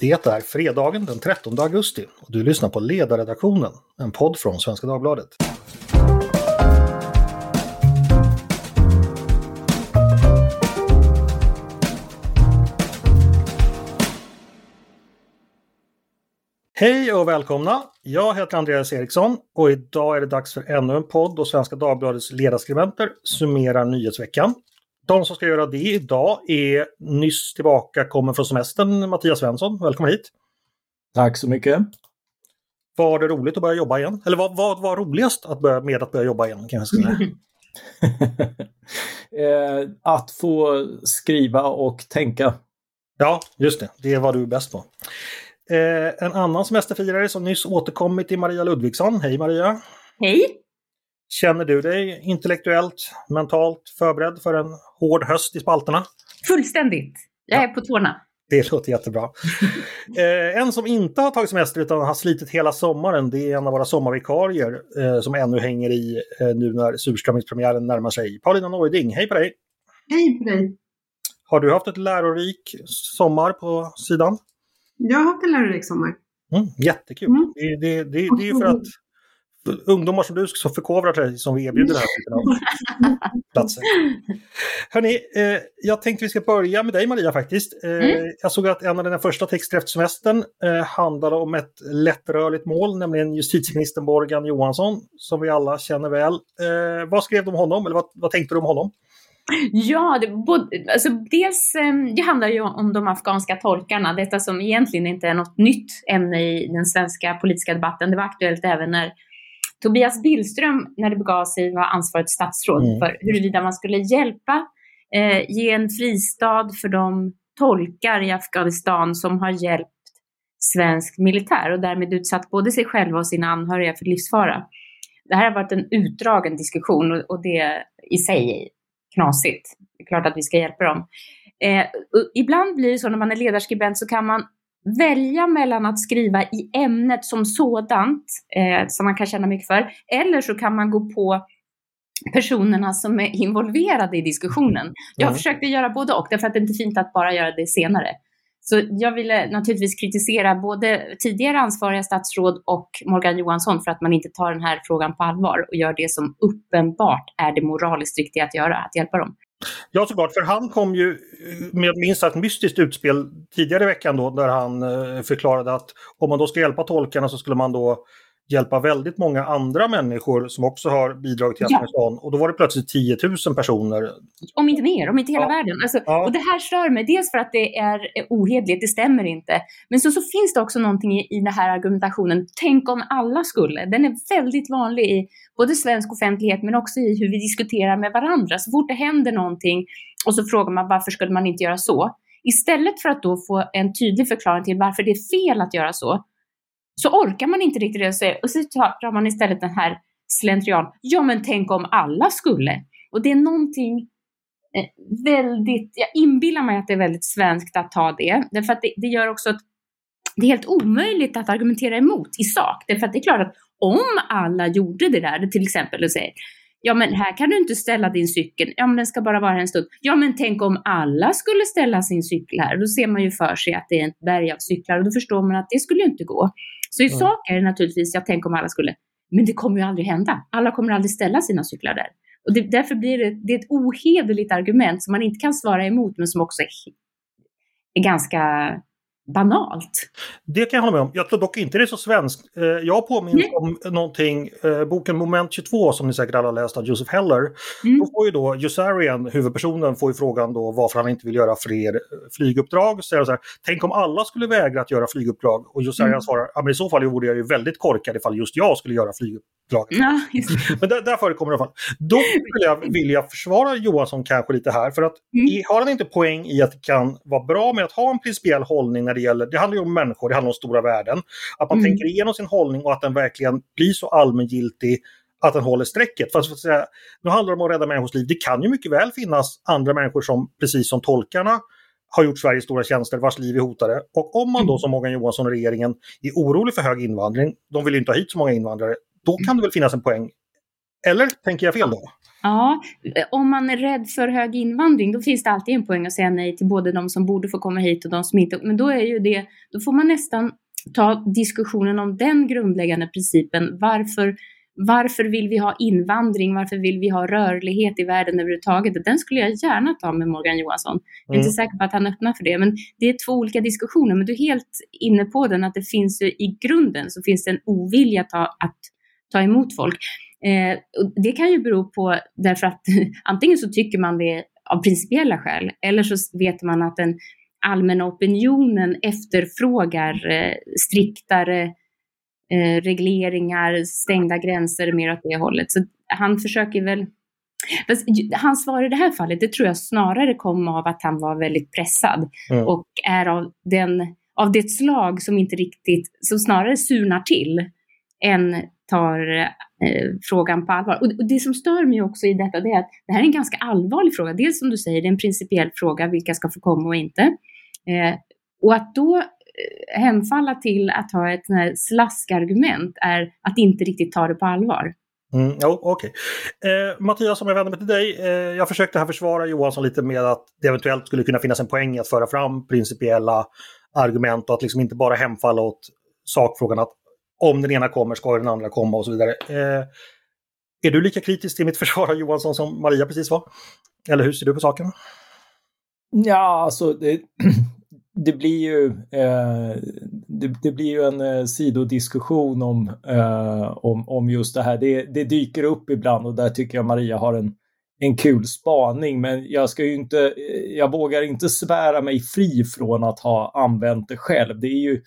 Det är fredagen den 13 augusti och du lyssnar på Ledarredaktionen, en podd från Svenska Dagbladet. Hej och välkomna! Jag heter Andreas Eriksson och idag är det dags för ännu en podd och Svenska Dagbladets ledarskribenter summerar nyhetsveckan. De som ska göra det idag är nyss tillbaka, kommer från semestern, Mattias Svensson. Välkommen hit! Tack så mycket! Var det roligt att börja jobba igen? Eller vad, vad var roligast att börja, med att börja jobba igen? Kan jag säga. Eh, att få skriva och tänka. Ja, just det. Det var du bäst på. Eh, en annan semesterfirare som nyss återkommit är Maria Ludvigsson. Hej Maria! Hej! Känner du dig intellektuellt, mentalt förberedd för en hård höst i spalterna? Fullständigt! Jag är på tårna. Det låter jättebra. eh, en som inte har tagit semester utan har slitit hela sommaren, det är en av våra sommarvikarier eh, som ännu hänger i eh, nu när surströmmingspremiären närmar sig. Paulina Neuding, hej på dig! Hej på dig! Har du haft ett lärorik sommar på sidan? Jag har haft en lärorik sommar. Mm, jättekul! Mm. Det, det, det, det är ju för att ungdomar som du som förkovrar sig som vi erbjuder den här typen av platser. Hörni, eh, jag tänkte vi ska börja med dig Maria faktiskt. Eh, mm. Jag såg att en av dina första texter efter semestern eh, handlade om ett lättrörligt mål, nämligen justitieministern Morgan Johansson, som vi alla känner väl. Eh, vad skrev du om honom, eller vad, vad tänkte du om honom? Ja, det, både, alltså dels, ehm, det handlar ju om de afghanska tolkarna, detta som egentligen inte är något nytt ämne i den svenska politiska debatten. Det var aktuellt även när Tobias Billström, när det begav sig, var ansvarigt statsråd mm. för huruvida man skulle hjälpa, eh, ge en fristad för de tolkar i Afghanistan som har hjälpt svensk militär och därmed utsatt både sig själva och sina anhöriga för livsfara. Det här har varit en utdragen diskussion och, och det i sig är knasigt. Det är klart att vi ska hjälpa dem. Eh, ibland blir det så när man är ledarskribent så kan man välja mellan att skriva i ämnet som sådant, eh, som man kan känna mycket för, eller så kan man gå på personerna som är involverade i diskussionen. Jag mm. försökte göra både och, därför att det är inte fint att bara göra det senare. Så jag ville naturligtvis kritisera både tidigare ansvariga statsråd och Morgan Johansson för att man inte tar den här frågan på allvar och gör det som uppenbart är det moraliskt riktiga att göra, att hjälpa dem. Ja, såklart, för han kom ju eh, med minst ett mystiskt utspel tidigare i veckan då, där han eh, förklarade att om man då ska hjälpa tolkarna så skulle man då hjälpa väldigt många andra människor som också har bidragit till Afghanistan. Ja. Och då var det plötsligt 10 000 personer. Om inte mer, om inte hela ja. världen. Alltså, ja. Och det här stör mig, dels för att det är ohedligt, det stämmer inte. Men så, så finns det också någonting i, i den här argumentationen, tänk om alla skulle. Den är väldigt vanlig i både svensk offentlighet men också i hur vi diskuterar med varandra. Så fort det händer någonting och så frågar man varför skulle man inte göra så? Istället för att då få en tydlig förklaring till varför det är fel att göra så, så orkar man inte riktigt det säga och så tar man istället den här slentrian. Ja, men tänk om alla skulle. Och det är någonting eh, väldigt, jag inbillar mig att det är väldigt svenskt att ta det, därför att det, det gör också att det är helt omöjligt att argumentera emot i sak. Därför att det är klart att om alla gjorde det där, till exempel och säger Ja men här kan du inte ställa din cykel, ja men den ska bara vara en stund. Ja men tänk om alla skulle ställa sin cykel här, då ser man ju för sig att det är ett berg av cyklar och då förstår man att det skulle inte gå. Så i mm. sak är det naturligtvis, jag tänker om alla skulle, men det kommer ju aldrig hända. Alla kommer aldrig ställa sina cyklar där. Och det, därför blir det, det är ett ohederligt argument som man inte kan svara emot, men som också är, är ganska banalt. Det kan jag hålla med om. Jag tror dock inte det är så svenskt. Eh, jag påminns om någonting, eh, boken Moment 22 som ni säkert alla läst av Joseph Heller. Mm. Då får ju då Jussarian, huvudpersonen, får ju frågan då varför han inte vill göra fler eh, flyguppdrag. Så så här, Tänk om alla skulle vägra att göra flyguppdrag? Och Jussarian mm. svarar, ja men i så fall vore jag ju väldigt korkad ifall just jag skulle göra flyguppdrag. Ja, men där, där förekommer det i alla fall. Då skulle jag vilja försvara Johansson kanske lite här, för att mm. har han inte poäng i att det kan vara bra med att ha en principiell hållning när det gäller, det handlar ju om människor, det handlar om stora värden. Att man mm. tänker igenom sin hållning och att den verkligen blir så allmängiltig att den håller strecket. Fast för att säga, nu handlar det om att rädda människors liv. Det kan ju mycket väl finnas andra människor som, precis som tolkarna, har gjort Sverige stora tjänster vars liv är hotade. Och om man då mm. som Morgan Johansson och regeringen är orolig för hög invandring, de vill ju inte ha hit så många invandrare, då kan det väl finnas en poäng Eller tänker jag fel då? Ja, om man är rädd för hög invandring då finns det alltid en poäng att säga nej till både de som borde få komma hit och de som inte. Men då är ju det, då får man nästan ta diskussionen om den grundläggande principen. Varför, varför vill vi ha invandring? Varför vill vi ha rörlighet i världen överhuvudtaget? Den skulle jag gärna ta med Morgan Johansson. Jag är mm. inte säker på att han öppnar för det, men det är två olika diskussioner. Men du är helt inne på den, att det finns i grunden så finns det en ovilja ta, att ta emot folk. Eh, det kan ju bero på därför att antingen så tycker man det av principiella skäl eller så vet man att den allmänna opinionen efterfrågar eh, striktare eh, regleringar, stängda gränser mer åt det hållet. Så han försöker väl Fast hans svar i det här fallet, det tror jag snarare kom av att han var väldigt pressad mm. och är av, den, av det slag som inte riktigt, som snarare surnar till än tar eh, frågan på allvar. Och, och, det som stör mig också i detta, det är att det här är en ganska allvarlig fråga. Dels som du säger, det är en principiell fråga, vilka ska få komma och inte. Eh, och att då eh, hemfalla till att ha ett slaskargument är att inte riktigt ta det på allvar. Mm, Okej. Okay. Eh, Mattias, om jag vänder mig till dig. Eh, jag försökte här försvara Johansson lite med att det eventuellt skulle kunna finnas en poäng i att föra fram principiella argument och att liksom inte bara hemfalla åt sakfrågan att om den ena kommer ska den andra komma och så vidare. Eh, är du lika kritisk till mitt försvar av Johansson som Maria precis var? Eller hur ser du på saken? Ja, alltså det, det blir ju, eh, det, det, blir ju en eh, sidodiskussion om, eh, om, om just det här. Det, det, dyker upp ibland och där tycker jag Maria har en, en kul spaning. Men jag ska ju inte, eh, jag vågar inte svära mig fri från att ha använt det själv. Det är ju,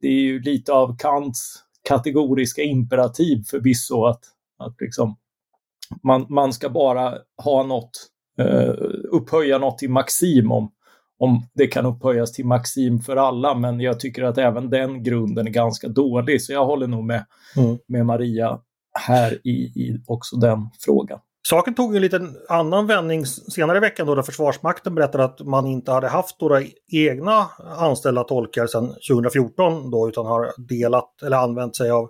det är ju lite av Kants kategoriska imperativ förvisso att, att liksom, man, man ska bara ha något, eh, upphöja något till maxim om, om det kan upphöjas till maxim för alla, men jag tycker att även den grunden är ganska dålig, så jag håller nog med, mm. med Maria här i, i också den frågan. Saken tog en liten annan vändning senare i veckan då, då Försvarsmakten berättade att man inte hade haft några egna anställda tolkar sedan 2014 då, utan har delat eller använt sig av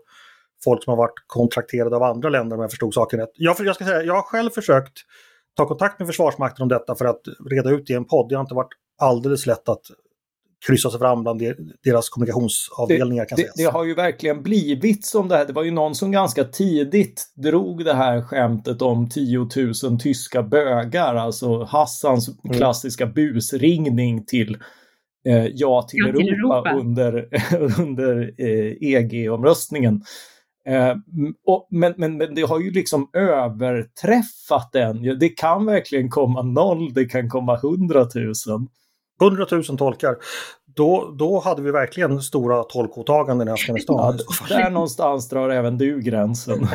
folk som har varit kontrakterade av andra länder om jag förstod saken rätt. Jag, jag, ska säga, jag har själv försökt ta kontakt med Försvarsmakten om detta för att reda ut det i en podd. Det har inte varit alldeles lätt att kryssa sig fram bland deras kommunikationsavdelningar. Kan det, det, har ju verkligen blivit som det här. Det var ju någon som ganska tidigt drog det här skämtet om 10 000 tyska bögar, alltså Hassans mm. klassiska busringning till eh, Ja till, ja, till Europa, Europa, under, under eh, EG-omröstningen. Eh, och, men, men, men det har ju liksom överträffat den. Det kan verkligen komma noll, det kan komma hundratusen. 100 000 tolkar. Då, då hade vi verkligen stora tolkåtaganden i Afghanistan. Ja, där någonstans drar även du gränsen.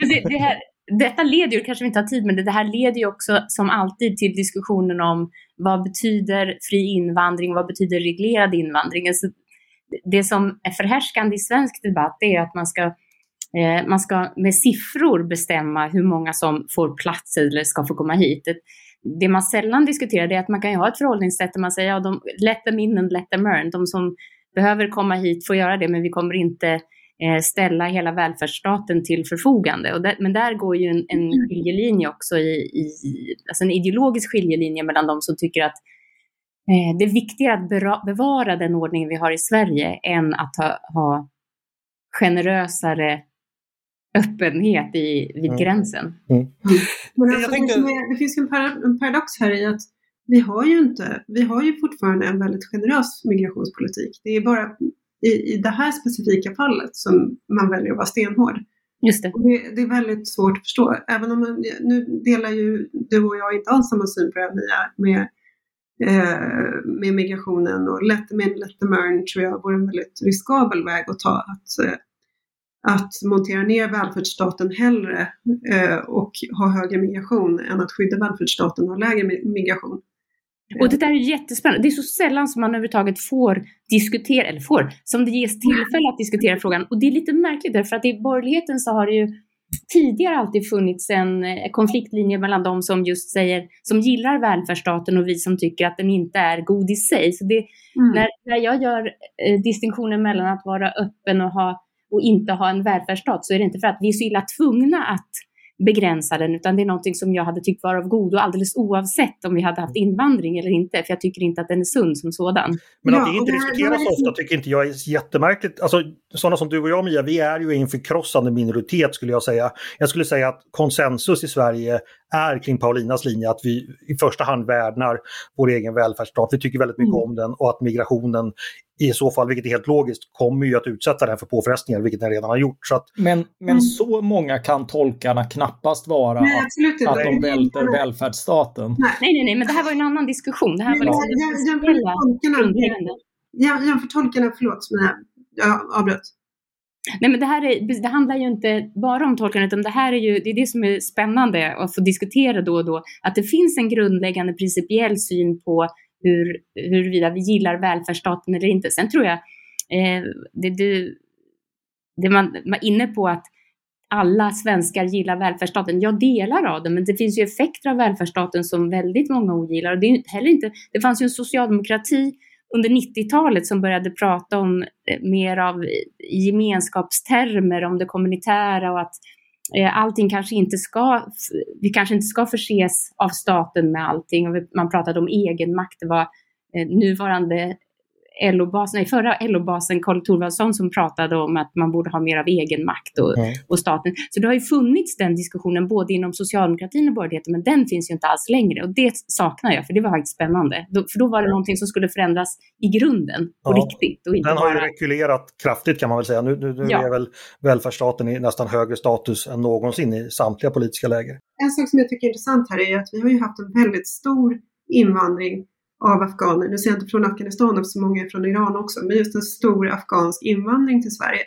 det, det här, detta leder ju, kanske vi inte har tid med det, här leder ju också som alltid till diskussionen om vad betyder fri invandring, vad betyder reglerad invandring? Alltså, det som är förhärskande i svensk debatt är att man ska, eh, man ska med siffror bestämma hur många som får plats eller ska få komma hit det man sällan diskuterar är att man kan ha ett förhållningssätt där man säger ja, de, let them in and let them earn. De som behöver komma hit får göra det, men vi kommer inte eh, ställa hela välfärdsstaten till förfogande. Där, men där går ju en, en mm. skiljelinje också, i, i, alltså en ideologisk skiljelinje mellan de som tycker att eh, det är viktigare att bevara den ordning vi har i Sverige än att ha, ha generösare öppenhet i, vid mm. gränsen. Mm. Men alltså, tänkte... det, finns en, en paradox här i att vi har ju inte, vi har ju fortfarande en väldigt generös migrationspolitik. Det är bara i, i det här specifika fallet som man väljer att vara stenhård. Just det. det. det. är väldigt svårt att förstå. Även om man, nu delar ju du och jag inte alls samma syn på det här med, eh, med migrationen och let them in, let them earn tror jag vore en väldigt riskabel väg att ta. Att, eh, att montera ner välfärdsstaten hellre eh, och ha högre migration än att skydda välfärdsstaten och ha lägre migration. Och det där är jättespännande. Det är så sällan som man överhuvudtaget får diskutera, eller får, som det ges tillfälle att diskutera frågan. Och det är lite märkligt därför att i borgerligheten så har det ju tidigare alltid funnits en eh, konfliktlinje mellan de som just säger, som gillar välfärdsstaten och vi som tycker att den inte är god i sig. Så det, mm. när, när jag gör eh, distinktionen mellan att vara öppen och ha och inte ha en välfärdsstat så är det inte för att vi är så illa tvungna att begränsa den, utan det är någonting som jag hade tyckt vara av godo alldeles oavsett om vi hade haft invandring eller inte, för jag tycker inte att den är sund som sådan. Men att det inte diskuteras så ofta tycker inte jag är jättemärkligt. Alltså, sådana som du och jag Mia, vi är ju en förkrossande minoritet skulle jag säga. Jag skulle säga att konsensus i Sverige är kring Paulinas linje att vi i första hand värnar vår egen välfärdsstat. Vi tycker väldigt mycket mm. om den och att migrationen i så fall, vilket är helt logiskt, kommer ju att utsätta den för påfrestningar, vilket den redan har gjort. Så att... men, men mm. så många kan tolkarna knappast vara nej, att, att de välter välfärdsstaten. Nej. nej, nej, men det här var en annan diskussion. Det här var liksom ja. Jämför tolkarna, förlåt, men jag avbröt. Nej, men det här är, det handlar ju inte bara om tolkande, utan det här är ju det, är det som är spännande att få diskutera då och då, att det finns en grundläggande principiell syn på hur, huruvida vi gillar välfärdsstaten eller inte. Sen tror jag, eh, det, det, det man var inne på att alla svenskar gillar välfärdsstaten. Jag delar av det, men det finns ju effekter av välfärdsstaten som väldigt många ogillar. Och det, är heller inte, det fanns ju en socialdemokrati under 90-talet som började prata om eh, mer av gemenskapstermer, om det kommunitära och att eh, allting kanske inte ska, vi kanske inte ska förses av staten med allting. Och man pratade om egenmakt, det var eh, nuvarande LO-basen, nej, förra LO-basen Karl Thorwaldsson som pratade om att man borde ha mer av egen makt och, mm. och, staten. Så det har ju funnits den diskussionen både inom socialdemokratin och borgerligheten, men den finns ju inte alls längre och det saknar jag, för det var faktiskt spännande. Då, för då var det någonting som skulle förändras i grunden, på ja. riktigt. Och inte den har bara... ju rekylerat kraftigt kan man väl säga. Nu, nu, nu ja. är väl välfärdsstaten i nästan högre status än någonsin i samtliga politiska läger. En sak som jag tycker är intressant här är att vi har ju haft en väldigt stor invandring av afghaner. Nu ser jag inte från Afghanistan eftersom många är från Iran också, men just en stor afghansk invandring till Sverige.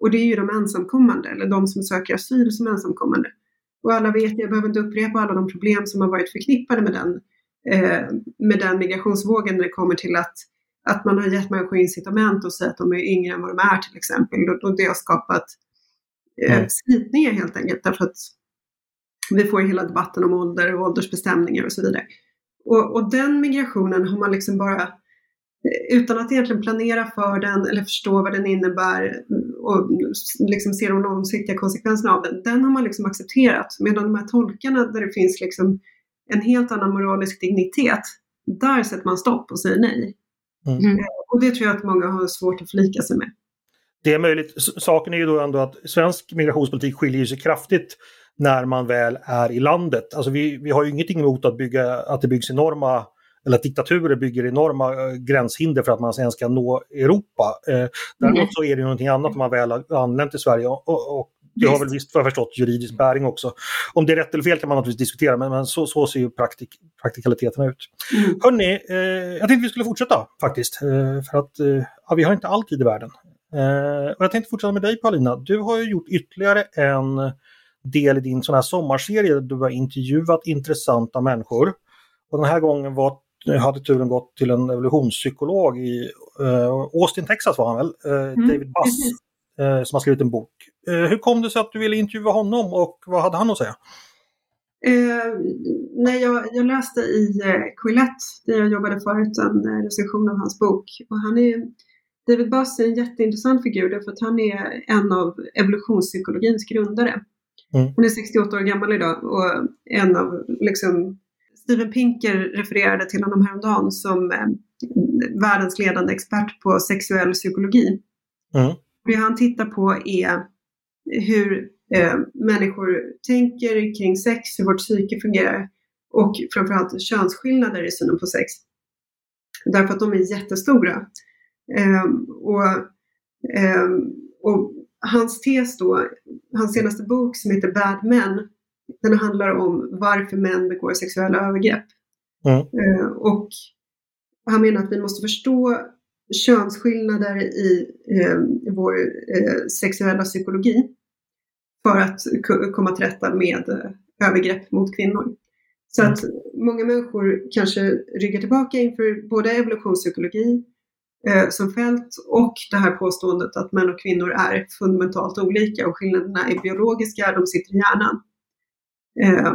Och det är ju de ensamkommande, eller de som söker asyl som ensamkommande. Och alla vet, jag behöver inte upprepa alla de problem som har varit förknippade med den, eh, med den migrationsvågen när det kommer till att, att man har gett människor incitament och säger att de är yngre än vad de är till exempel. Och, och det har skapat eh, mm. slitningar helt enkelt, därför att vi får hela debatten om ålder och åldersbestämningar och så vidare. Och, och den migrationen har man liksom bara eh, utan att egentligen planera för den eller förstå vad den innebär och liksom se de långsiktiga konsekvenserna av den, den har man liksom accepterat. Medan de här tolkarna där det finns liksom en helt annan moralisk dignitet, där sätter man stopp och säger nej. Mm. mm. Och det tror jag att många har svårt att förlika sig med. Det är möjligt. Saken är ju då ändå att svensk migrationspolitik skiljer sig kraftigt när man väl är i landet. Alltså vi, vi har ju ingenting emot att, bygga, att det byggs enorma eller att diktaturer bygger enorma äh, gränshinder för att man sen ska nå Europa. Eh, däremot mm. så är det någonting annat om man väl har anlänt till Sverige och, och det har väl visst, för jag förstått, juridisk bäring också. Om det är rätt eller fel kan man naturligtvis diskutera, men, men så, så ser ju praktik, praktikaliteterna ut. Mm. Hörni, eh, jag tänkte vi skulle fortsätta faktiskt, eh, för att eh, ja, vi har inte all tid i världen. Eh, och jag tänkte fortsätta med dig Paulina. Du har ju gjort ytterligare en del i din sån här sommarserie där du har intervjuat intressanta människor. Och den här gången var, hade turen gått till en evolutionspsykolog i uh, Austin, Texas var han väl, uh, mm. David Buss, uh, som har skrivit en bok. hur kom det sig att du ville intervjua honom och vad hade han att säga? Eh, nej, jag, jag, läste i eh, Quillette, där jag jobbade förut, en recension av hans bok. Och han är, David Buss är en jätteintressant figur därför att han är en av evolutionspsykologins grundare. Mm. Hon är 68 år gammal idag och en av liksom, Steven Pinker refererade till honom häromdagen som eh, världens ledande expert på sexuell psykologi. Mm. Det han tittar på är hur eh, människor tänker kring sex, hur vårt psyke fungerar och framförallt könsskillnader i synen på sex. Därför att de är jättestora. Eh, och, eh, och hans tes då, hans senaste bok som heter Bad Men, den handlar om varför män begår sexuella övergrepp. Mm. Och han menar att vi måste förstå könsskillnader i uh, vår uh, sexuella psykologi för att komma till rätta med övergrepp mot kvinnor. Så att mm. många människor kanske ryggar tillbaka inför både evolutionspsykologi eh, som fält och det här påståendet att män och kvinnor är fundamentalt olika och skillnaderna är biologiska, de sitter i hjärnan. Eh,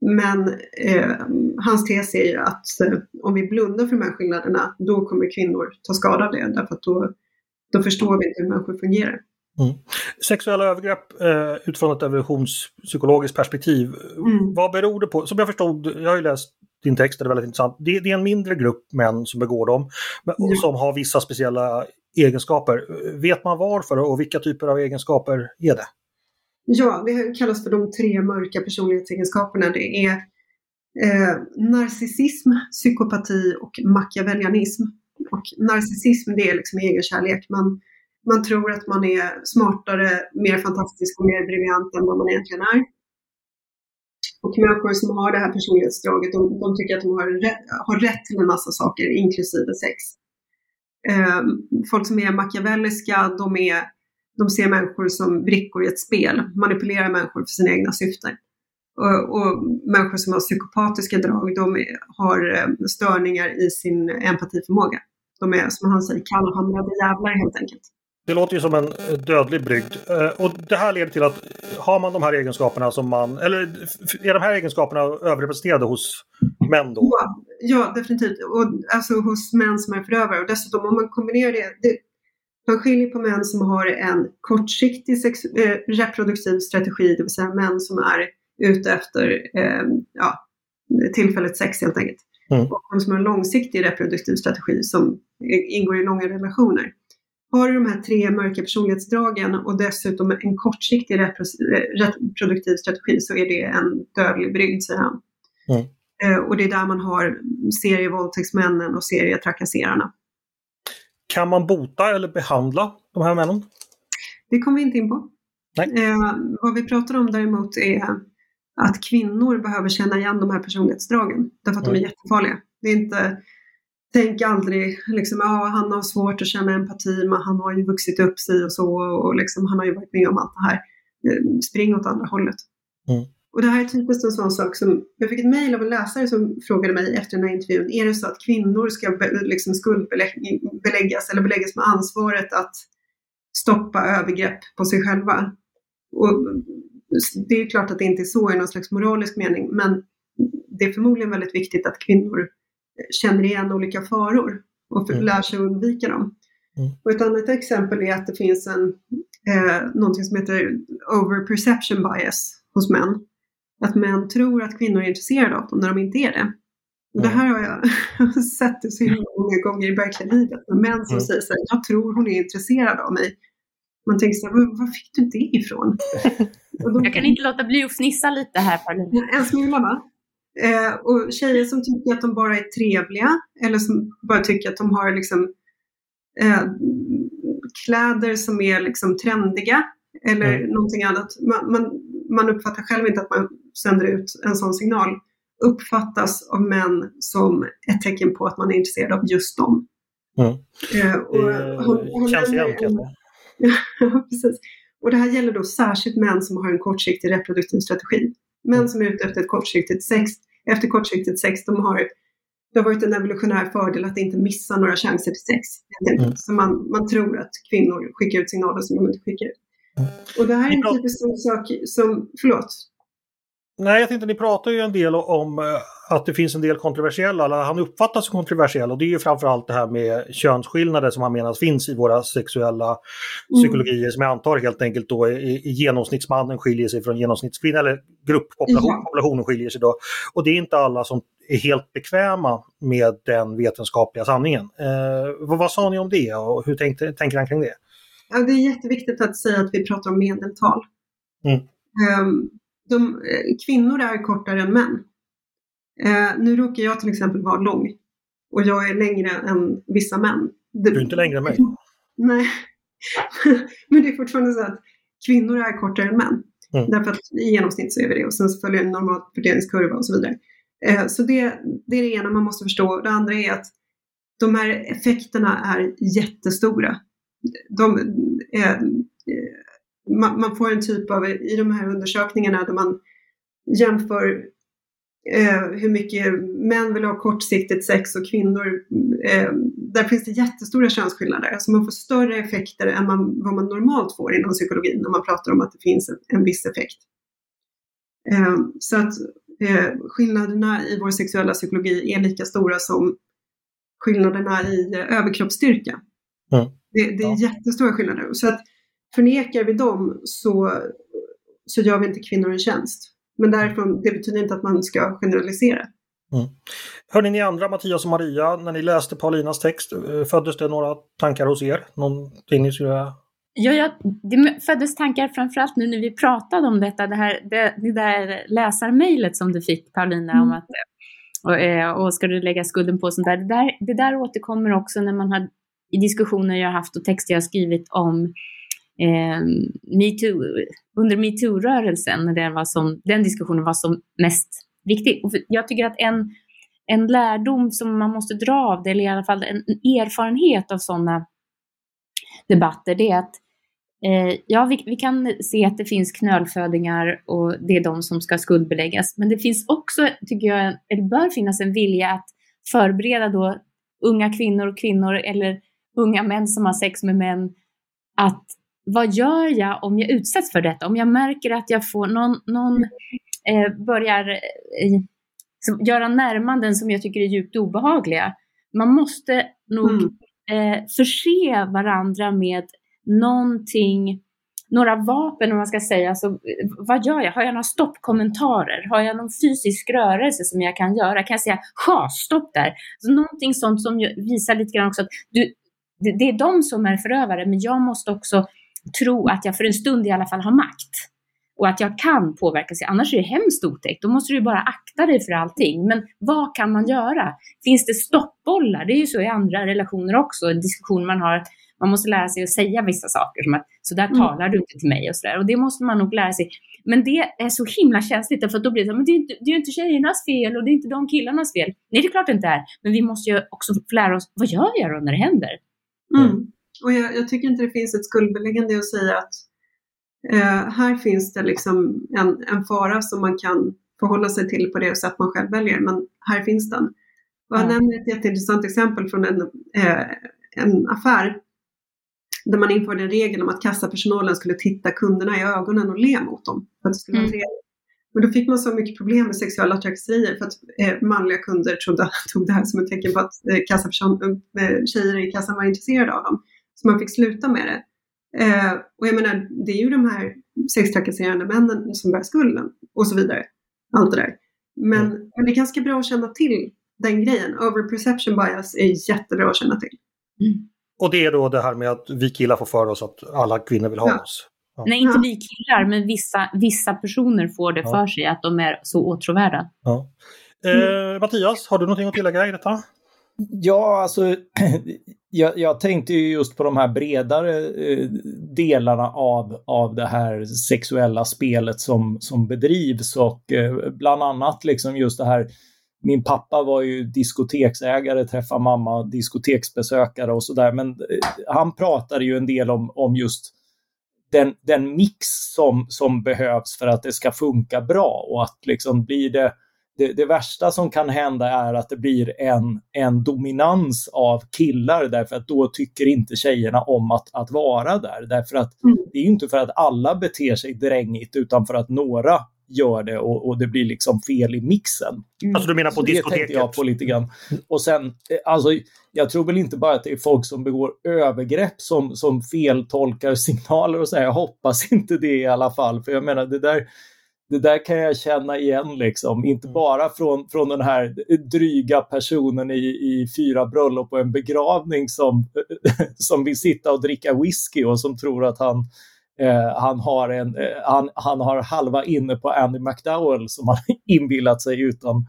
men eh, hans tes är ju att eh, om vi blundar för de här skillnaderna, då kommer kvinnor ta skada av det, därför att då, då förstår vi inte hur människor fungerar. Mm. Sexuella övergrepp eh, utifrån ett evolutionspsykologiskt perspektiv. Mm. Vad beror det på? Som jag förstod, jag har ju läst din text, är väldigt intressant. Det, det är en mindre grupp män som begår dem mm. som har vissa speciella egenskaper. Vet man varför och vilka typer av egenskaper är det? Ja, det kallas för de tre mörka personlighetsegenskaperna. Det är eh, narcissism, psykopati och machiavellianism. Och narcissism det är liksom egenkärlek. Man, man tror att man är smartare, mer fantastisk och mer briljant än vad man egentligen är. Och människor som har det här personlighetsdraget, de, de tycker att de har rätt, har rätt till en massa saker, inklusive sex. Eh, folk som är machiavelliska, de, är, de ser människor som brickor i ett spel, manipulerar människor för sina egna syften. Och, och människor som har psykopatiska drag, de har eh, störningar i sin empatiförmåga. De är, som han säger, kallhamrade jävlar helt enkelt. Det låter ju som en dödlig brygd. Eh, och det här leder till att har man de här egenskaperna som man... Eller är de här egenskaperna överrepresenterade hos män då? Ja, ja definitivt. Och, alltså hos män som är förövare. Och dessutom om man kombinerar det, det man skiljer på män som har en kortsiktig sex, eh, reproduktiv strategi, det vill säga män som är ute efter eh, ja, tillfälligt sex helt enkelt. Mm. Och de som har en långsiktig reproduktiv strategi som ingår i långa relationer. Har du de här tre mörka personlighetsdragen och dessutom en kortsiktig reproduktiv strategi så är det en dödlig brygd, säger han. Mm. Eh, och det är där man har serievåldtäktsmännen och serietrakaserarna. Kan man bota eller behandla de här männen? Det kommer vi inte in på. Eh, vad vi pratar om däremot är att kvinnor behöver känna igen de här personlighetsdragen därför att mm. de är jättefarliga. Det är inte tänk aldrig liksom, ja, han har svårt att känna empati, men han har ju vuxit upp sig och så och liksom, han har ju varit med om allt det här. Eh, spring åt andra hållet. Mm. Och det här är typiskt en sån sak som, jag fick ett mejl av en läsare som frågade mig efter den här intervjun, är det så att kvinnor ska be, liksom skuldbeläggas eller beläggas med ansvaret att stoppa övergrepp på sig själva? Och det är klart att det inte är så i någon slags moralisk mening, men det är förmodligen väldigt viktigt att kvinnor känner igen olika faror och mm. lär sig undvika dem. Mm. Och ett annat exempel är att det finns en, eh, någonting som heter over-perception bias hos män. Att män tror att kvinnor är intresserade av dem när de inte är det. Och det här har jag sett det så många gånger i verkliga livet. Män som mm. säger så här, jag tror hon är intresserad av mig. Man tänker så här, var fick du det ifrån? De, jag kan inte låta bli att fnissa lite här. En smula va? Eh, och tjejer som tycker att de bara är trevliga eller som bara tycker att de har liksom, eh, kläder som är liksom trendiga eller mm. någonting annat. Man, man, man, uppfattar själv inte att man sänder ut en sån signal. Uppfattas av män som ett tecken på att man är intresserad av just dem. Mm. Eh, och, känns igen kanske. ja, precis. Och det här gäller då särskilt män som har en kortsiktig reproduktiv strategi. Män mm. som är ute efter ett kortsiktigt sex efter kortsiktigt sex, de har, det har varit en evolutionär fördel att inte missa några chanser till sex. Mm. Så man, man tror att kvinnor skickar ut signaler som de inte skickar ut. Mm. Och det här är en typisk sak som, förlåt? Nej, jag tänkte ni pratar ju en del om eh, att det finns en del kontroversiella, eller han uppfattas som kontroversiell och det är ju framförallt det här med könsskillnader som han menar finns i våra sexuella mm. psykologier som jag antar helt enkelt då i, i genomsnittsmannen skiljer sig från genomsnittskvinnan eller grupppopulationen ja. skiljer sig då. Och det är inte alla som är helt bekväma med den vetenskapliga sanningen. Eh, vad, vad sa ni om det och hur tänkte, tänker han kring det? Ja, det är jätteviktigt att säga att vi pratar om medeltal. Mm. Um, de, eh, kvinnor är kortare än män. Eh, nu råkar jag till exempel vara lång och jag är längre än vissa män. Du är inte längre än mig. Nej, men det är fortfarande så att kvinnor är kortare än män. Mm. Därför att i genomsnitt så är vi det och sen så följer en normal fördelningskurva och så vidare. Eh, så det, det är det ena man måste förstå. Det andra är att de här effekterna är jättestora. De, eh, man, man, får en typ av, i de här undersökningarna där man jämför eh, hur mycket män vill ha kortsiktigt sex och kvinnor, eh, där finns det jättestora könsskillnader. Alltså man får större effekter än man, vad man normalt får inom psykologin när man pratar om att det finns en, en viss effekt. Eh, så att eh, skillnaderna i vår sexuella psykologi är lika stora som skillnaderna i överkroppsstyrka. Mm. Det, det, är ja. jättestora skillnader. Så att förnekar vi dem så, så gör vi inte kvinnor en tjänst. Men därifrån, det betyder inte att man ska generalisera. Mm. Hörde ni andra, Mattias och Maria, när ni läste Paulinas text, eh, föddes det några tankar hos er? Någonting ni skulle Ja, ja, det föddes tankar framförallt nu när vi pratade om detta, det, här, det, det där läsarmejlet som du fick Paulina mm. om att och, eh, och ska du lägga skulden på sånt där. Det, där. det där återkommer också när man har i diskussioner jag har haft och texter jag har skrivit om eh, MeToo, under metoo-rörelsen, när den diskussionen var som mest viktig. Och jag tycker att en, en lärdom som man måste dra av det, eller i alla fall en erfarenhet av sådana debatter, det är att eh, ja, vi, vi, kan se att det finns knölfödingar och det är de som ska skuldbeläggas. Men det finns också, tycker jag, det bör finnas en vilja att förbereda då unga kvinnor och kvinnor eller unga män som har sex med män att vad gör jag om jag utsätts för detta? Om jag märker att jag får någon, någon eh, börjar eh, göra närmanden som jag tycker är djupt obehagliga. Man måste nog mm. eh, förse varandra med någonting, några vapen om man ska säga. Så, vad gör jag? Har jag några stoppkommentarer? Har jag någon fysisk rörelse som jag kan göra? Kan jag säga ja, stopp där? Så någonting sånt som visar lite grann också att du, det, det är de som är förövare, men jag måste också tro att jag för en stund i alla fall har makt och att jag kan påverka sig. Annars är det hemskt otäckt. Då måste du bara akta dig för allting. Men vad kan man göra? Finns det stoppbollar? Det är ju så i andra relationer också, en diskussion man har. Man måste lära sig att säga vissa saker som att så där mm. talar du inte till mig och sådär. Och det måste man nog lära sig. Men det är så himla känsligt för då blir det så men det är, inte, det är inte tjejernas fel och det är inte de killarnas fel. Nej, det är klart det inte är. Men vi måste ju också lära oss, vad gör jag då när det händer? Mm. Och jag, jag, tycker inte det finns ett skuldbeläggande att säga att eh, här finns det liksom en, en fara som man kan förhålla sig till på det sätt man själv väljer, men här finns den. Och jag mm. nämner ett jätteintressant exempel från en, eh, en affär där man införde en regel om att kassapersonalen skulle titta kunderna i ögonen och le mot dem. För att det skulle mm. vara Men då fick man så mycket problem med sexuella trakasserier för att eh, manliga kunder trodde, tog det här som ett tecken på att eh, kassaperson, eh, tjejer i kassan var intresserade av dem. Så man fick sluta med det. Eh, och jag menar, det är ju de här sextrakasserande männen som bär skulden och så vidare. Allt det där. Men, mm. men det är ganska bra att känna till den grejen. Overperception bias är jättebra att känna till. Mm. Och det är då det här med att vi killar får för oss att alla kvinnor vill ha ja. oss? Ja. Nej, inte vi killar, men vissa, vissa personer får det ja. för sig att de är så åtråvärda. Ja. Eh, Mattias, har du någonting att tillägga i detta? Ja, alltså jag, jag, tänkte ju just på de här bredare eh, delarna av, av det här sexuella spelet som, som bedrivs och eh, bland annat liksom just det här min pappa var ju diskoteksägare, träffade mamma, diskoteksbesökare och sådär. Men eh, han pratade ju en del om, om just den, den mix som, som behövs för att det ska funka bra och att liksom blir det det, det, värsta som kan hända är att det blir en, en dominans av killar därför att då tycker inte tjejerna om att, att vara där. Därför att mm. det är inte för att alla beter sig drängigt utan för att några gör det och, och det blir liksom fel i mixen. Mm. Alltså du menar på Så diskoteket? Det tänkte jag på lite grann. Och sen, eh, alltså jag tror väl inte bara att det är folk som begår övergrepp som, som feltolkar signaler och så här. Jag hoppas inte det i alla fall, för jag menar det där det där kan jag känna igen, liksom. inte mm. bara från, från den här dryga personen i, i fyra bröllop och en begravning som, som vill sitta och dricka whisky och som tror att han, eh, han, har en, eh, han, han har halva inne på Andy McDowell som han inbillat sig utan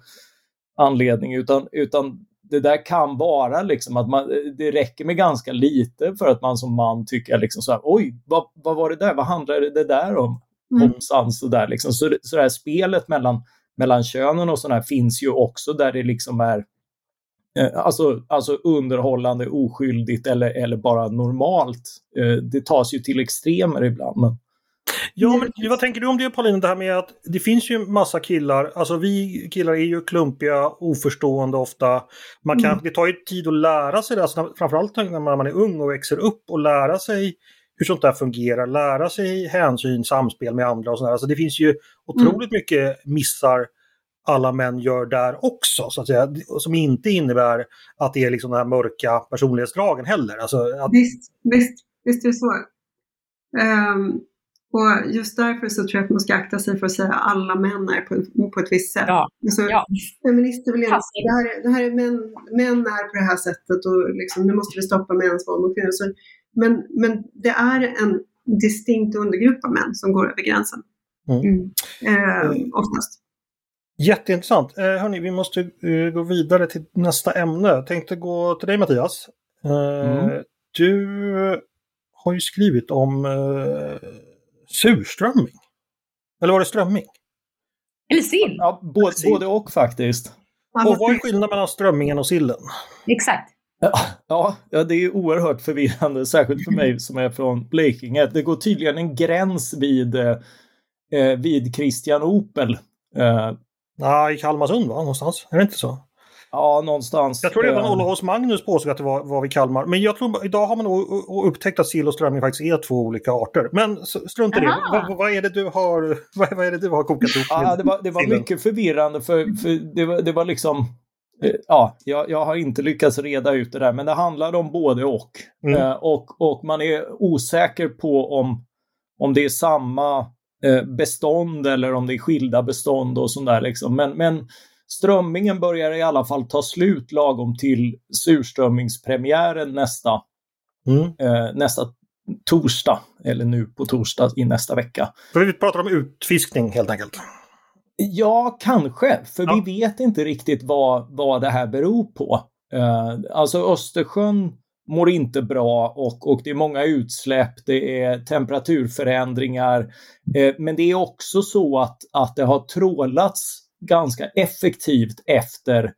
anledning, utan, utan det där kan vara liksom att man, det räcker med ganska lite för att man som man tycker liksom så här, oj, vad, vad var det där, vad handlade det där om? Mm. sådär. Liksom. Så, så det här spelet mellan, mellan könen och sådär finns ju också där det liksom är eh, Alltså, alltså underhållande, oskyldigt eller, eller bara normalt. Eh, det tas ju till extremer ibland. Men... Ja, men vad tänker du om det Paulina? Det här med att det finns ju massa killar, alltså vi killar är ju klumpiga, oförstående ofta. Man kan, mm. Det tar ju tid att lära sig det, alltså, framförallt när man är ung och växer upp och lära sig hur sånt där fungerar, lära sig hänsyn, samspel med andra och sådär. Alltså det finns ju otroligt mm. mycket missar alla män gör där också, så att säga. Som inte innebär att det är liksom de här mörka personlighetsdragen heller. Alltså att... Visst, visst, visst är det så. Um, och just därför så tror jag att man ska akta sig för att säga att alla män är på, på ett visst sätt. Ja. Alltså, ja. Feminister vill inte, det här, är, det här är män, män är på det här sättet och liksom, nu måste vi stoppa mäns våld mot kvinnor. Så, men, men det är en distinkt undergrupp av män som går över gränsen. Mm. Eh, oftast. Jätteintressant. Eh, hörni, vi måste uh, gå vidare till nästa ämne. Jag tänkte gå till dig Mattias. Eh, mm. Du har ju skrivit om eh, surströmming. Eller var det strömming? Eller sill. Ja, både, både och faktiskt. Och vad är skillnaden mellan strömmingen och sillen? Exakt. Ja, ja, det är oerhört förvirrande, särskilt för mig som är från Blekinge. Det går tydligen en gräns vid, eh, vid Christian Opel. Eh, ja, i Kalmarsund va? Någonstans? Är det inte så? Ja, någonstans. Jag tror det var eh, Olaus Magnus påstod att det var, var vid Kalmar. Men jag tror idag har man nog upptäckt att sill och strömming faktiskt är två olika arter. Men strunt i det. Vad, vad, är det du har, vad, vad, är det du har kokat ihop? Ja, det var, det var mycket förvirrande för, för det, var, det var liksom eh, Ja, jag, jag, har inte lyckats reda ut det där, men det handlade om både och. Mm. Eh, och, och man är osäker på om, om det är samma eh, bestånd eller om det är skilda bestånd och sånt där. Liksom. Men, men strömmingen börjar i alla fall ta slut lagom till surströmmingspremiären nästa, mm. eh, nästa torsdag, eller nu på torsdag i nästa vecka. För vi pratar om utfiskning helt enkelt? Ja, kanske, för ja. vi vet inte riktigt vad, vad det här beror på. Eh, alltså Östersjön mår inte bra och, och det är många utsläpp, det är temperaturförändringar. Eh, men det är också så att, att det har trålats ganska effektivt efter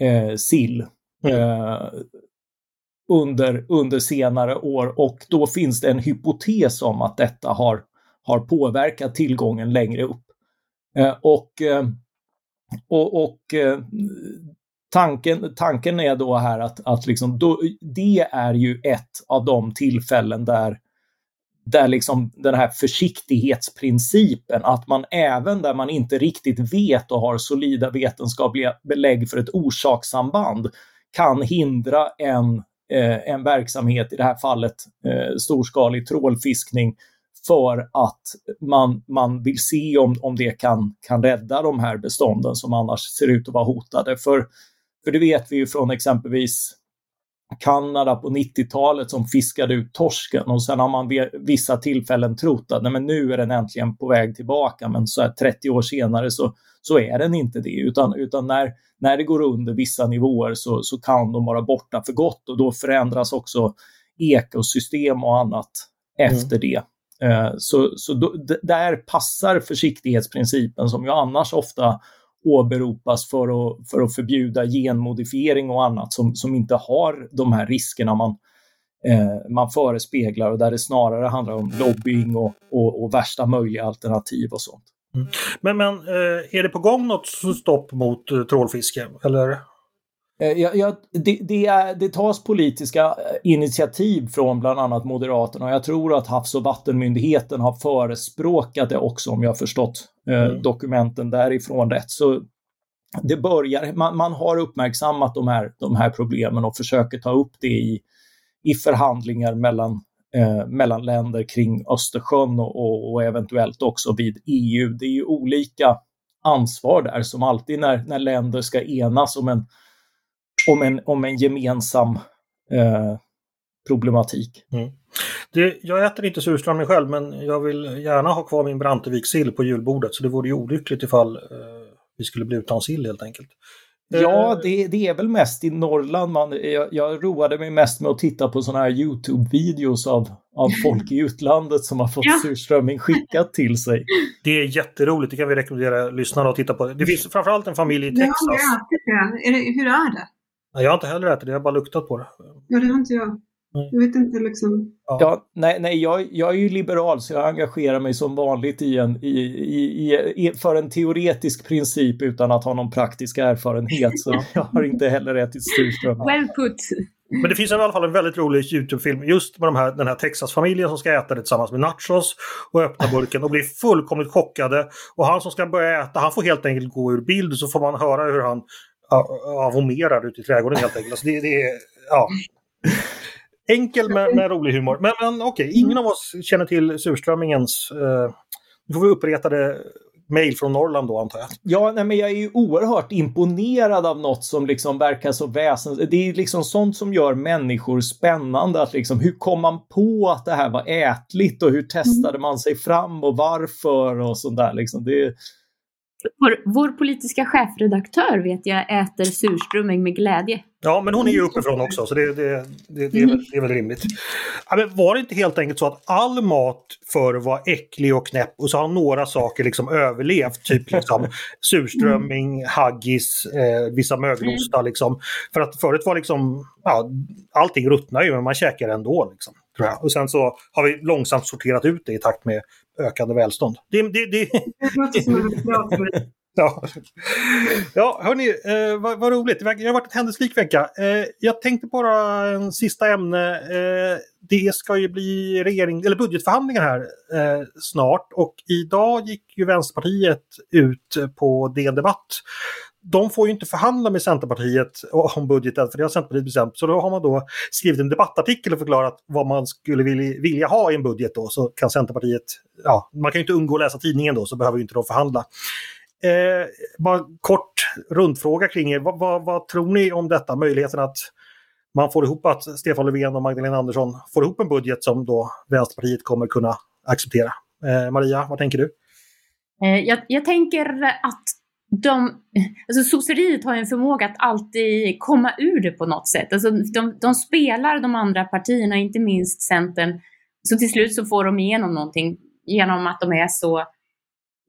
eh, sill mm. eh, under, under senare år och då finns det en hypotes om att detta har, har påverkat tillgången längre upp. Eh, eh, och och, och tanken, tanken är då här att, att liksom då, det är ju ett av de tillfällen där där liksom den här försiktighetsprincipen, att man även där man inte riktigt vet och har solida vetenskapliga belägg för ett orsakssamband kan hindra en, eh, en verksamhet, i det här fallet eh, storskalig trålfiskning, för att man, man vill se om, om det kan, kan rädda de här bestånden som annars ser ut att vara hotade. För, för det vet vi ju från exempelvis Kanada på 90-talet som fiskade ut torsken och sen har man vid vissa tillfällen trott att nej, men nu är den äntligen på väg tillbaka men så här 30 år senare så, så är den inte det utan, utan när, när det går under vissa nivåer så, så kan de vara borta för gott och då förändras också ekosystem och annat mm. efter det. Eh, så så då, där passar försiktighetsprincipen som ju annars ofta åberopas för att, för att förbjuda genmodifiering och annat som, som inte har de här riskerna man, eh, man förespeglar och där det snarare handlar om lobbying och, och, och värsta möjliga alternativ och sånt. Mm. Men, men eh, är det på gång något stopp mot eh, trålfiske? Eller? Eh, ja, ja, det, det, är, det tas politiska eh, initiativ från bland annat Moderaterna och jag tror att Havs och vattenmyndigheten har förespråkat det också om jag har förstått eh, mm. dokumenten därifrån rätt. Så det börjar, man, man, har uppmärksammat de här, de här problemen och försöker ta upp det i, i förhandlingar mellan, eh, mellan länder kring Östersjön och, och, och, eventuellt också vid EU. Det är ju olika ansvar där som alltid när, när länder ska enas om en om en, om en gemensam eh, problematik. Mm. Det, jag äter inte surströmming själv men jag vill gärna ha kvar min Brantevik-sill på julbordet så det vore ju olyckligt ifall eh, vi skulle bli utan sill helt enkelt. Ja, eh, det, det, är väl mest i Norrland man... Jag, jag roade mig mest med att titta på sådana här YouTube-videos av, av folk i utlandet som har fått ja. surströmming skickat till sig. Det är jätteroligt, det kan vi rekommendera lyssnarna att titta på. Det finns framförallt en familj i Texas. Ja, jag har ätit det. Hur är det? Jag har inte heller ätit det, jag har bara luktat på det. Ja, det har inte jag. Jag vet inte liksom. Ja. ja nej, nej jag, jag är ju liberal så jag engagerar mig som vanligt i en, i, i, i, för en teoretisk princip utan att ha någon praktisk erfarenhet. Så jag har inte heller ätit surströmming. Well put. Men det finns i alla fall en väldigt rolig YouTube-film just med de här, den här Texas-familjen som ska äta det tillsammans med nachos och öppna burken och blir fullkomligt chockade. Och han som ska börja äta, han får helt enkelt gå ur bild så får man höra hur han avomerar ute i trädgården helt enkelt. Alltså det, det är, ja. Enkel med, med rolig humor. Men, men okej, okay, ingen av oss känner till surströmmingens... Eh, nu får vi uppretade mejl från Norrland då antar jag. Ja, nej, men jag är ju oerhört imponerad av något som liksom verkar så väsentligt. Det är liksom sånt som gör människor spännande. Att liksom, hur kom man på att det här var ätligt och hur testade man sig fram och varför och sånt där. Liksom. Det, vår, vår, politiska chefredaktör vet jag äter surströmming med glädje. Ja, men hon är ju uppifrån också så det, det, det, det, är, väl, det är väl rimligt. Ja, men var det inte helt enkelt så att all mat förr var äcklig och knäpp och så har några saker liksom överlevt? Typ liksom surströmming, haggis, eh, vissa mögelostar liksom. För att förut var liksom, ja, allting ruttnar ju men man käkar ändå liksom. Tror jag. Och sen så har vi långsamt sorterat ut det i takt med ökande välstånd. Det, det, det ja. ja, hörni, eh, vad, vad, roligt. Det har varit en händelserik vecka. Eh, jag tänkte bara en sista ämne. Eh, det ska ju bli regering, eller budgetförhandlingar här eh, snart och idag gick ju Vänsterpartiet ut på DN Debatt de får ju inte förhandla med Centerpartiet om budgeten, för det har Centerpartiet bestämt. Så då har man då skrivit en debattartikel och förklarat vad man skulle vilja ha i en budget då. Så kan Centerpartiet, ja, man kan ju inte undgå att läsa tidningen då, så behöver ju inte de förhandla. Eh, bara kort rundfråga kring er. Vad, vad, vad, tror ni om detta? Möjligheten att man får ihop att Stefan Löfven och Magdalena Andersson får ihop en budget som då Vänsterpartiet kommer kunna acceptera. Eh, Maria, vad tänker du? Eh, jag, jag tänker att de, alltså sosseriet har en förmåga att alltid komma ur det på något sätt. Alltså de, de spelar de andra partierna, inte minst Centern, så till slut så får de igenom någonting genom att de är så,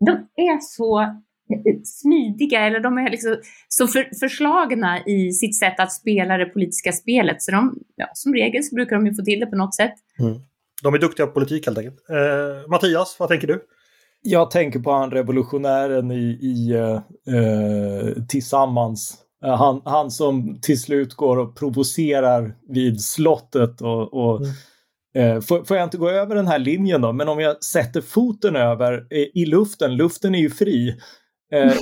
de är så smidiga eller de är liksom så för, förslagna i sitt sätt att spela det politiska spelet. Så de, ja, som regel så brukar de ju få till det på något sätt. Mm. De är duktiga på politik helt enkelt. Eh, Mattias, vad tänker du? Jag tänker på han revolutionären i, i uh, Tillsammans. Uh, han, han som till slut går och provocerar vid slottet och, och mm. får, får, jag inte gå över den här linjen då, men om jag sätter foten över i luften, luften är ju fri, Eh,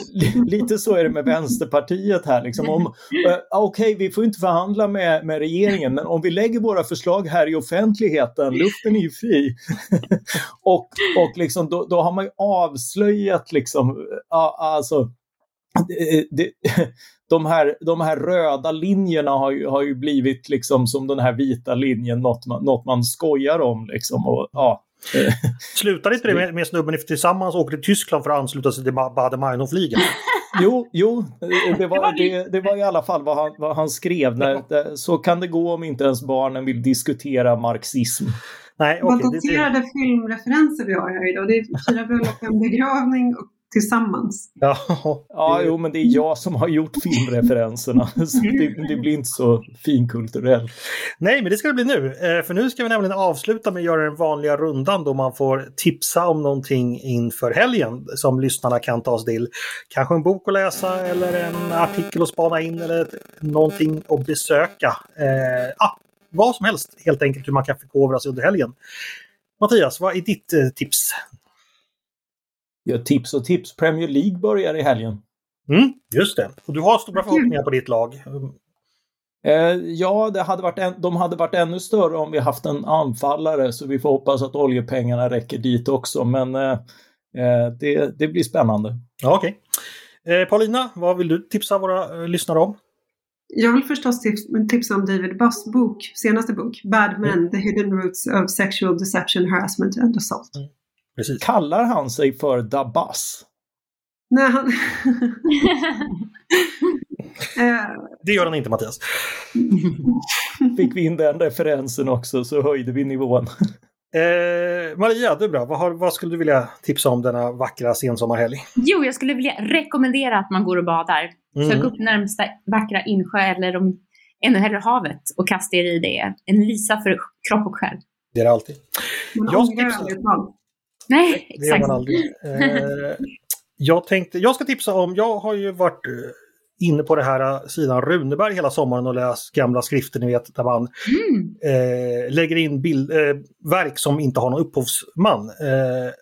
lite så är det med Vänsterpartiet här. Liksom. Om, eh, ah, Okej, okay, vi får inte förhandla med, med regeringen, men om vi lägger våra förslag här i offentligheten, luften är ju fri. och och liksom, då, då har man ju avslöjat liksom, eh, ah, alltså, det, det, de, här, de här röda linjerna har ju, har ju blivit liksom som den här vita linjen, något man, något man skojar om. Liksom, och, ja, Slutade inte det med, med snubben tillsammans åker till Tyskland för att ansluta sig till Baader-Meinhof-ligan? jo, jo det, var, det, det var i alla fall vad han, vad han skrev. När, så kan det gå om inte ens barnen vill diskutera marxism. Nej, okay, Vad daterade det, filmreferenser vi har här idag. Det är fyra bröllop, en begravning och tillsammans. Ja, ja jo, men det är jag som har gjort filmreferenserna. så det, det, blir inte så finkulturellt. Nej, men det ska det bli nu. Eh, för nu ska vi nämligen avsluta med att göra den vanliga rundan då man får tipsa om någonting inför helgen som lyssnarna kan ta sig till. Kanske en bok att läsa eller en artikel att spana in eller någonting att besöka. Eh, ah, vad som helst helt enkelt hur man kan förkovra sig under helgen. Mattias, vad är ditt eh, tips? Ja, tips och tips. Premier League börjar i helgen. Mm, just det. Och du har stora förhoppningar på ditt lag. Eh, ja, det hade varit en, de hade varit ännu större om vi haft en anfallare så vi får hoppas att oljepengarna räcker dit också. Men eh, eh det, det, blir spännande. Ja, Okej. Okay. Eh, Paulina, vad vill du tipsa våra eh, lyssnare om? Jag vill förstås tips, tipsa om David Buss bok, senaste bok, Bad Men, mm. The Hidden Roots of Sexual Deception, Harassment and Assault. Mm. Precis. Kallar han sig för Dabas? Nej, han... det gör han inte Mattias. Fick vi in den referensen också så höjde vi nivån. Eh, Maria, du bra. Vad, har, vad, skulle du vilja tipsa om denna vackra sensommarhelg? Jo, jag skulle vilja rekommendera att man går och badar. Mm. Sök upp närmsta vackra insjö eller om, ännu hellre havet och kasta er i det. En lisa för kropp och själ. Det är det alltid. jag ska tipsa, Nej, exakt. Det gör man aldrig. Eh, jag tänkte, jag ska tipsa om, jag har ju varit eh, inne på det här eh, sidan Runeberg hela sommaren och läst gamla skrifter, ni vet, där man mm. eh, lägger in bild, eh, verk som inte har någon upphovsman. Eh,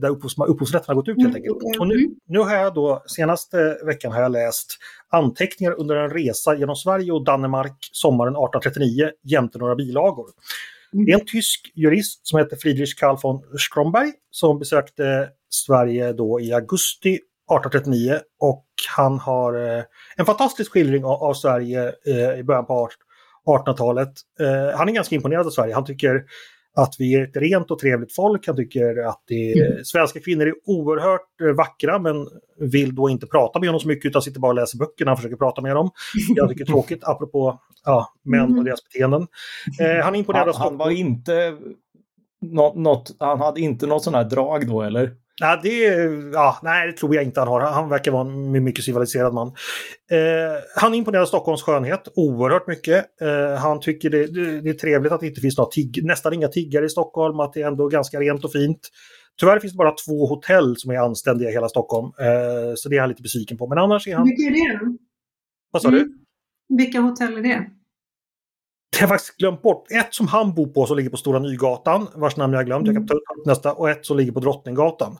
där upphovs, upphovsrätten har gått ut helt enkelt. Och nu, nu har jag då, senaste veckan har jag läst anteckningar under en resa genom Sverige och Danmark sommaren 1839 jämte några bilagor. Mm. Det är en tysk jurist som heter Friedrich Karl von Stromberg som besökte Sverige då i augusti 1839 och han har eh, en fantastisk skildring av, Sverige eh, i början på 1800-talet. Eh, han är ganska imponerad av Sverige. Han tycker att vi är ett rent och trevligt folk. Han tycker att det, mm. svenska kvinnor är oerhört eh, vackra men vill då inte prata med honom så mycket utan sitter bara och läser böcker när han försöker prata med dem. Jag tycker det är tråkigt apropå ja, män och mm. deras beteenden. Eh, han imponerade han, han var inte något, något, han hade inte något sånt här drag då eller? Ja, det, ja, nej, det tror jag inte han har. Han verkar vara en mycket civiliserad man. Eh, han imponerar Stockholms skönhet oerhört mycket. Eh, han tycker det, det, det, är trevligt att det inte finns några tigg, nästan inga tiggare i Stockholm, att det är ändå ganska rent och fint. Tyvärr finns det bara två hotell som är anständiga i hela Stockholm, eh, så det är han lite besviken på. Men annars är han... Vilka är det? Vad sa mm. du? Vilka hotell är det? Jag har faktiskt glömt bort. Ett som han bor på som ligger på Stora Nygatan, vars namn jag glömt, jag kan ta upp nästa, och ett som ligger på Drottninggatan.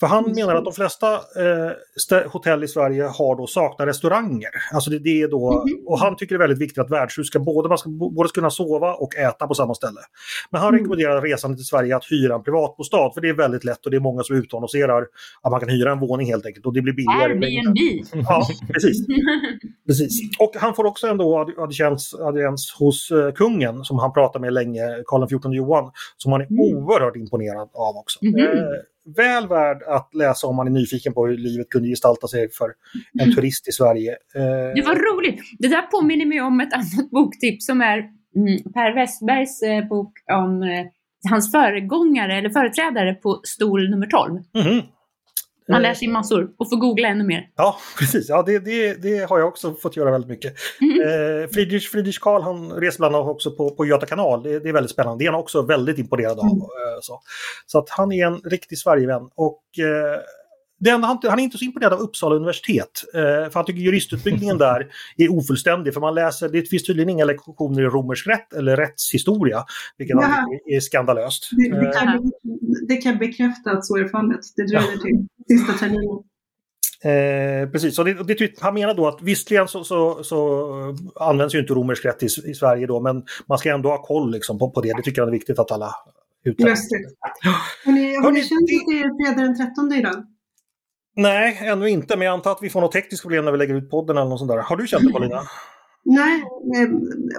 För han menar att de flesta eh, hotell i Sverige har då saknar restauranger. Alltså det, det är då, mm. och han tycker det är väldigt viktigt att värdshus ska både, man ska både kunna sova och äta på samma ställe. Men han mm. rekommenderar resande till Sverige att hyra en privatbostad, för det är väldigt lätt och det är många som utannonserar att man kan hyra en våning helt enkelt och det blir billigare. Airbnb! Ja, precis. precis. Och han får också ändå audiens, audiens hos kungen som han pratar med länge, Karl XIV Johan, som han är mm. oerhört imponerad av också. Mm. Väl värd att läsa om man är nyfiken på hur livet kunde gestalta sig för en mm. turist i Sverige. Eh, det var roligt! Det där påminner mig om ett annat boktips som är mm, Per Westbergs eh, bok om hans föregångare eller företrädare på stol nummer 12. Mm. Man lär sig massor och får googla ännu mer. Ja, precis. Ja, det, det, det har jag också fått göra väldigt mycket. Mm. Eh, Friedrich, Friedrich Karl han reser bland annat också på, på Göta kanal. Det, det, är väldigt spännande. Det är han också väldigt imponerad av. Mm. Eh, så. så att han är en riktig Sverigevän. Och eh, den, han, han, är inte så imponerad av Uppsala universitet. Eh, för han tycker juristutbildningen där är ofullständig. För man läser, det finns tydligen inga lektioner i romersk rätt eller rättshistoria. Vilket ja. han tycker är skandalöst. Det, det, kan, eh. det kan bekräfta att så är fallet. Det dröjer ja. till sista terminen. Eh, precis, och det, det, han menar då att visserligen så, så, så används ju inte romersk rätt i, i, Sverige då, men man ska ändå ha koll liksom på, på det. Det tycker han är viktigt att alla uttalar. Just det. Hörrni, har ni känt att det är fredag den 13 idag? Nej, ännu inte. Men jag antar att vi får något tekniskt problem när vi lägger ut podden eller något sånt där. Har du känt det Paulina? Nej, eh,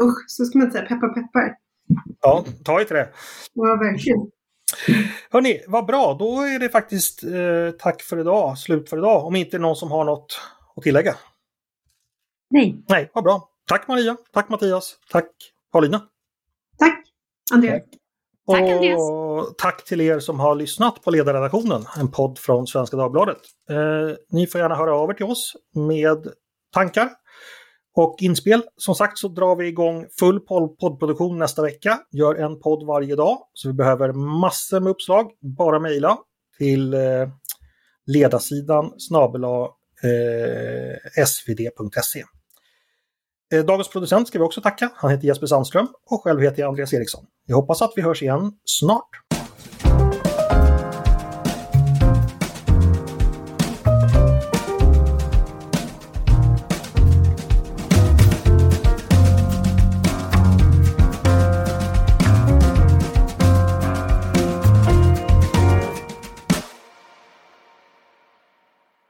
usch, så ska man inte säga. Peppar peppar. Ja, ta i till det. Ja, verkligen. Hörni, vad bra. Då är det faktiskt eh, tack för idag, slut för idag. Om inte någon som har något att tillägga. Nej. Nej, vad bra. Tack Maria, tack Mattias, tack Paulina. Tack Andreas. Tack. Tack Andreas! Och tack till er som har lyssnat på Ledarredaktionen, en podd från Svenska Dagbladet. Eh, ni får gärna höra av er till oss med tankar och inspel. Som sagt så drar vi igång full poddproduktion nästa vecka. Gör en podd varje dag. Så vi behöver massor med uppslag. Bara mejla till eh, ledarsidan snabel eh, svd.se. Eh, dagens producent ska vi också tacka. Han heter Jesper Sandström och själv heter jag Andreas Eriksson. Jag hoppas att vi hörs igen snart.